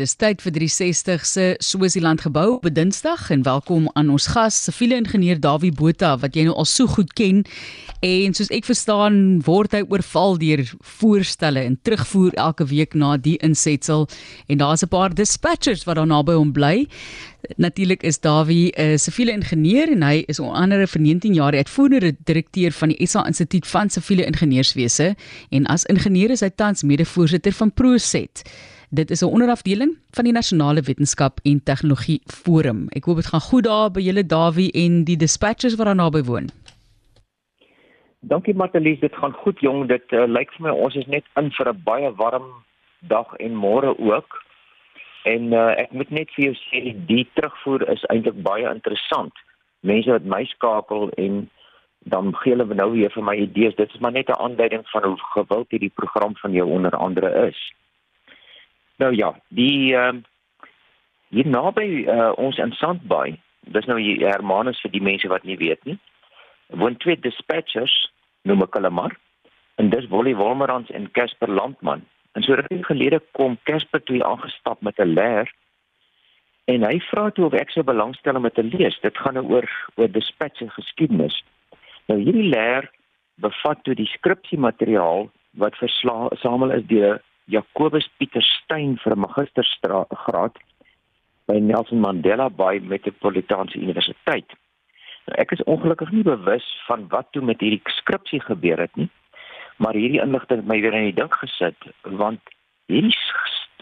dis tyd vir 360 se Swaziland gebou op Dinsdag en welkom aan ons gas, siviele ingenieur Dawie Botha wat jy nou al so goed ken. En soos ek verstaan, word hy oorval deur voorstelle en terugvoer elke week na die insetsel en daar's 'n paar dispatchers wat daar naby hom bly. Natuurlik is Dawie 'n siviele ingenieur en hy is onder andere vir 19 jaar uitvoerende direkteur van die SA Instituut van Siviele Ingenieurswese en as ingenieur is hy tans mede-voorsitter van ProSet. Dit is 'n onderafdeling van die Nasionale Wetenskap en Tegnologie Forum. Ek hoop dit gaan goed daar by julle Dawie en die dispatchers wat daar naby woon. Dankie Matelies, dit gaan goed jong. Dit uh, lyk vir my ons is net in vir 'n baie warm dag en môre ook. En uh, ek moet net vir jou sê die terugvoer is eintlik baie interessant. Mense wat my skakel en dan gee hulle nou weer vir my idees. Dit is maar net 'n aanduiding van hoe gewild hierdie program van jou onder andere is. Nou ja, die ehm uh, hier naby uh, ons in Sandbaai, dis nou hier Hermanus vir die mense wat nie weet nie. Woon twee dispatchers, noem ek hulle maar. En dis Wolly Wolmerans en Casper Landman. En so rukkie gelede kom Casper toe aangestap met 'n leer en hy vra toe of ek sou belangstel om dit te lees. Dit gaan nou oor oor dispatch en geskiedenis. Nou hierdie leer bevat toe die skripsiemateriaal wat versamel is deur Jacobus Pieter Steyn vir 'n magistergraad by Nelson Mandela Bay Metropolitaanse Universiteit. Nou ek is ongelukkig nie bewus van wat toe met hierdie skripsie gebeur het nie. Maar hierdie inligting het my weer in die dink gesit want hierdie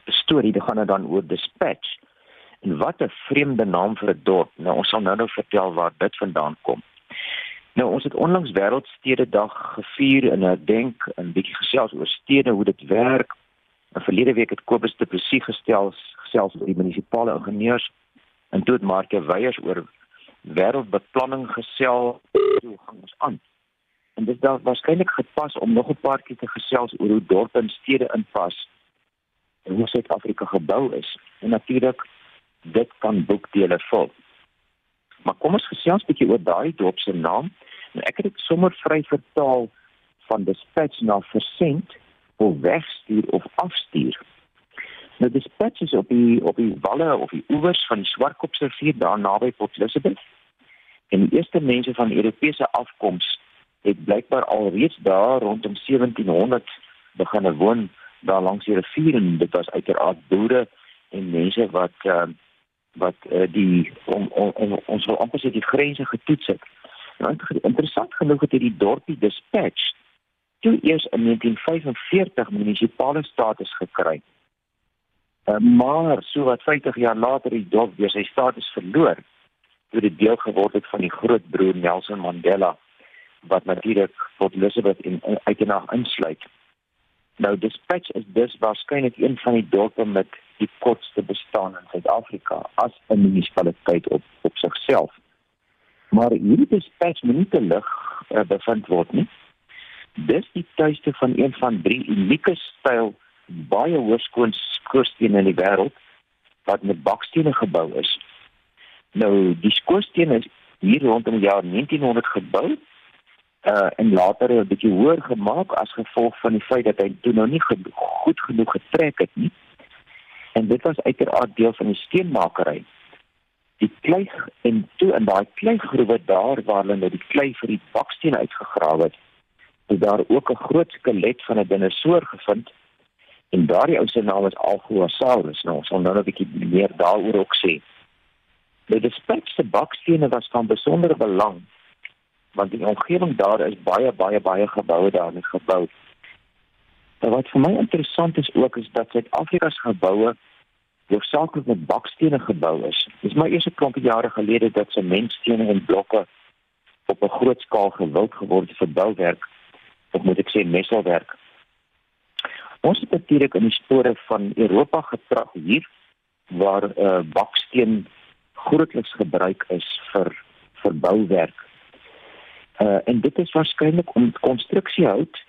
storie dit gaan nou dan oor dispatch. En wat 'n vreemde naam vir 'n dorp. Nou ons sal nou nou vertel waar dit vandaan kom. Nou ons het onlangs wêreldstede dag gevier en ek dink 'n bietjie gesels oor stede hoe dit werk. En verlede week het Kobus te presie gestel gesels oor die munisipale ingenieurs en toe het Marke Weyers oor wêreldbeplanning gesel. Hoe gaan ons aan? En dit dalk waarskynlik gepas om nog 'n paar keer te gesels oor hoe dorpe en stede inpas en hoe Suid-Afrika gebou is. En natuurlik dit kan boekdele vul. Maar kom ons gesels 'n bietjie oor daai dorp se naam. En ek het dit sommer vry vertaal van dispatch na versend of wegstuur of afstuur. Nou dispatch is op die op die walle of die oewers van die Swartkopsrivier daar naby Port Elizabeth. En die eerste mense van Europese afkoms het blykbaar al reeds daar rondom 1700 begin woon daar langs die rivier en dit was uiteraard boere en mense wat uh, wat uh, die om, om, om ons wil amper sê die grense getoets het. Nou interessant genoeg het hierdie dorpie dispatch toe eers in 1945 munisipale status gekry. Uh, maar so wat 50 jaar later die dorp weer sy status verloor toe dit deel geword het van die groot broer Nelson Mandela wat natuurlik Port Elizabeth in uiteindelik insluit. Nou Dispatch is dus waarskynlik een van die dorpe met die kortste bestaan in Suid-Afrika as 'n munisipaliteit op op sigself. Maar hierdie Dispatch moet nie te lig uh, bevind word nie. Dis die tuiste van een van drie unieke styl baie hoërskoon skoorstene in die wêreld wat met bakstene gebou is. Nou die skoorstene is hier rondom die jaar 1900 gebou uh en later 'n bietjie hoër gemaak as gevolg van die feit dat hy toe nou nie goed genoeg getrek het nie. En dit was uiteraard deel van die steenmakery. Die klei en toe in daai kleigroewe daar waar hulle nou die klei vir die baksteen uitgegrawe het, is daar ook 'n groot skelet van 'n dinosoor gevind. En daardie ou se naam is Algosaurus. Nou, ons sal nou 'n bietjie meer daaroor ook sê. Die dispatch bakstene was van besondere belang want die omgewing daar is baie baie baie geboue daar net gebou. Maar wat vir my interessant is ook is dat Suid-Afrika se geboue hoofsaaklik met bakstene gebou is. Dis maar eers 'n klompie jare gelede dat sementstene en blokke op 'n groot skaal gewild geword het vir bouwerk of moet ek sê messelwerk. Ons het natuurlik in die spore van Europa getrag hier waar uh, baksteen grootliks gebruik is vir vir bouwerk Uh en dit is waarskynlik om konstruksiehout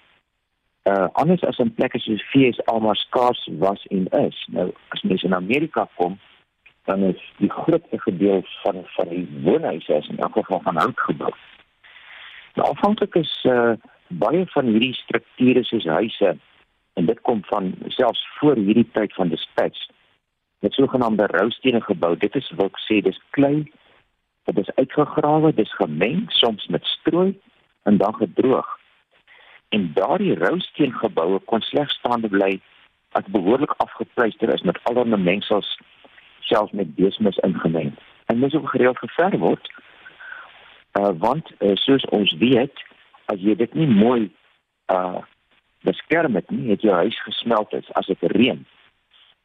uh anders as in plekke soos VSA maar skaars was en is. Nou as mense in Amerika kom, dan is die grootste gedeelte van van die woonhuise is in elk geval van hout gebou. Nou afhanklik is uh baie van hierdie strukture soos huise en dit kom van selfs voor hierdie tyd van dispatch met sogenaamde roustene gebou. Dit is wat ek sê, dis klei dit is uitgegrawe, dis gemeng soms met strooi en dan gedroog. En daardie rousteengebou kon slegs staande bly as behoorlik afgepleister is met allerlei mengsels selfs met besmis ingemeng. En dis ook gereeld geverf word. Uh want uh, soos ons weet, as jy dit nie mooi uh beskerm het nie, het jou huis gesmelt as dit reën.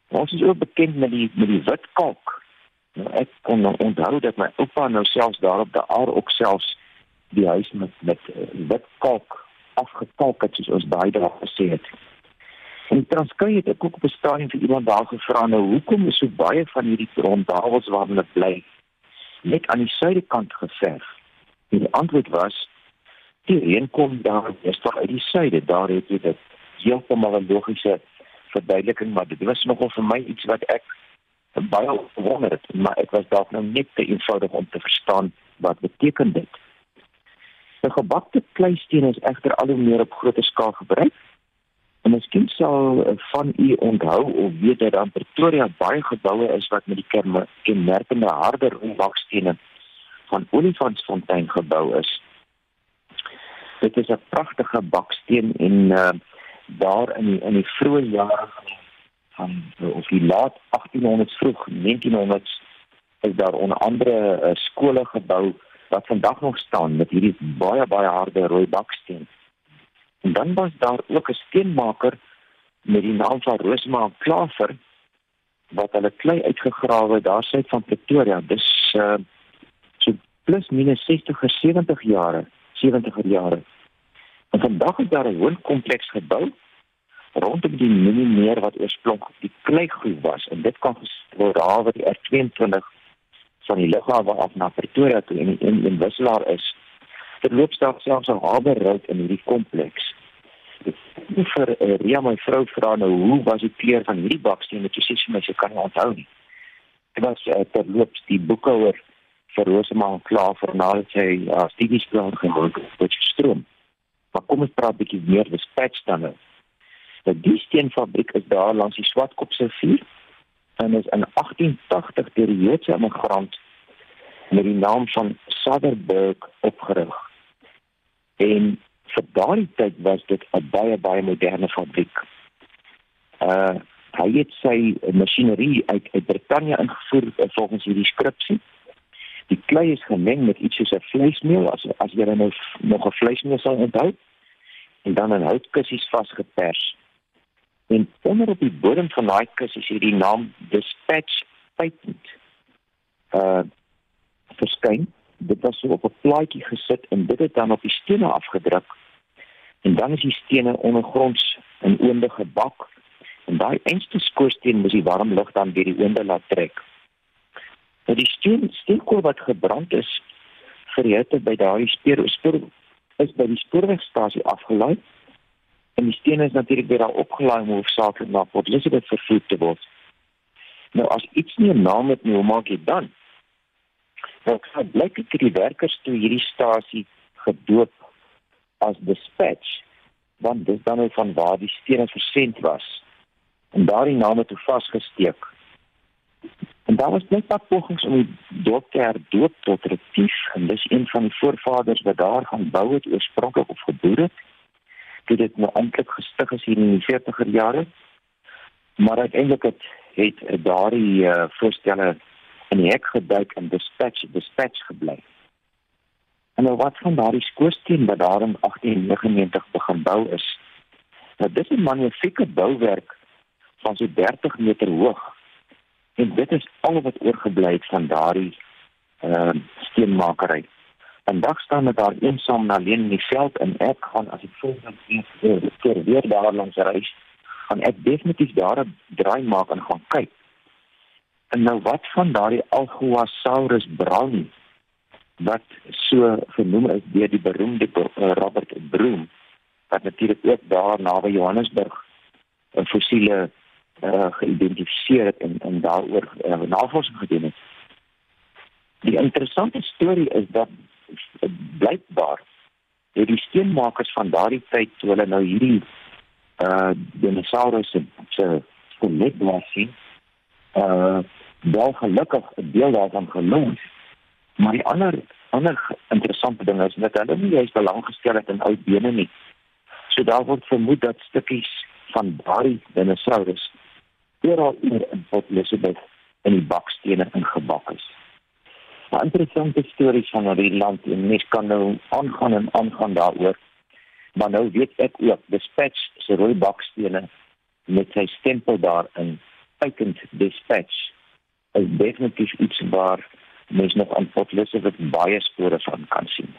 Ons is ook bekend met die met die wit kalk Nou ek kon nou onthou dat my oupa nou selfs daar op die aar ook selfs die huis met met uh, wit kalk afgekalk het soos ons daai dae gesê het. En Transkei het ek ook op 'n stadium vir iemand daar gevra nou hoekom is so baie van hierdie ronddawels waar hulle bly net aan die suidekant geverf. En die antwoord was die reën kom daar is tog uit die suide daar het jy dit heeltemal 'n logiese verduideliking maar dit was nogal vir my iets wat ek baie gewonder het, maar ek was dalk nou net te eenvoudig om te verstaan wat beteken dit. 'n Gebakte kleisteen is egter al hoe meer op groter skaal gebruik. En miskien sal van u onthou of weet dat aan Pretoria baie geboue is wat met die kenmerkende harde bakstene van Olifantsfontein gebou is. Dit is 'n pragtige baksteen en uh, daar in die, in die vroeë jare van van of die laat 1800s vroeg 1900s is daar onder andere uh, skole gebou wat vandag nog staan met hierdie baie baie harde rooi baksteen. En dan was daar ook 'n steenmaker met die naam van Roosma Klaver wat hulle klei uitgegrawe daar suid van Pretoria. Dis uh so plus minus 60 of 70 jare, 70er jare. En vandag is daar 'n woonkompleks gebou rondom die mini meer wat oorspronklik die kleigroep was en dit kan word daar waar die R22 van die lughawe af na Pretoria toe en in in Wisselaar is. Dit loop stadig selfs 'n haberroute in hierdie kompleks. Ek vir uh, Ria my vrou vra nou hoe was die kleur van hierdie baksteen wat jy sê sy mens kan onthou nie. Dit was uh, terloops die boekhouer vir Rosemaan klaar vir nadat sy uh, studies plan gemaak het met stroom. Maar kom ons praat bietjie meer dan nou. Nou die steenfabriek is daar langs die Swartkop se vuur en is in 1880 deur die Joodse immigrant met die naam van Soderberg opgerig. En vir daardie tyd was dit 'n baie baie moderne fabriek. Uh hy het sy masjinerie uit uit Brittanje ingevoer uh, volgens hierdie skripsie. Die klei is gemeng met iets soos 'n vleismeel as as jy nou nog 'n vleismeel sal onthou en dan in houtkussies vasgepers. En onder op die bodem van daai kus is hierdie naam Dispatch Patent. Uh verskyn. Dit was so op 'n plaatjie gesit en dit het dan op die stene afgedruk. En dan is die stene ondergronds in oonde gebak. En daai einste skoorsteen moes die warm lug dan deur die oonde laat trek. Nou die steen steenkool wat gebrand is hitte by daai spoor spoor is by die spoorwegstasie afgelaai En die stene is natuurlik weer daar opgelaai om hoofsaaklik na Port Elizabeth vervoer te word. Nou as iets nie 'n naam het nie, hoe maak jy dan? Nou ek blyk ek die werkers toe hierdie stasie gedoop as dispatch want dis dan nou van waar die stene versend was en daardie name toe vasgesteek. En daar was net 'n pogings om die dorp te herdoop tot Retief en dis een van die voorvaders wat daar gaan bou het oorspronklik of geboer het dit nou eintlik gestig is hier in die 40er jare. Maar uiteindelik het het daardie uh, voorstelle in die hek geduik en dispatch dispatch gebly. En nou wat van daardie skoorsteen wat daar in 1899 begin bou is? Nou dit is 'n magnifieke bouwerk van so 30 meter hoog. En dit is al wat oorgebly het van daardie uh, steenmakery. Vandag staan dit daar eensaam en alleen in die veld en ek gaan as ek volgende keer weer daar langs reis, gaan ek definitief daar 'n draai maak en gaan kyk. En nou wat van daardie Algoasaurus brown wat so genoem is deur die beroemde uh, Robert Broom wat natuurlik ook daar naby Johannesburg 'n fossiele uh, geïdentifiseer het en en daaroor uh, navorsing gedoen het. Die interessante storie is dat blykbaar het die steenmakers van daardie tyd toe hulle nou hierdie uh dinosourusse se skelet was sien uh wel gelukkig 'n deel daarvan geloof. Maar die ander ander interessante ding is dat hulle nie eens belang gestel het in ou bene nie. So daar word vermoed dat stukkies van daardie dinosourus oral in Port Elizabeth in die bakstene ingebak is. 'n Interessante storie van hierdie land en mens kan nou aangaan en aangaan daaroor. Maar nou weet ek ook, dispatch se rooi bakstene met sy stempel daarin uitend dispatch is definitief iets waar mens nog aan Port Elizabeth baie spore van kan sien.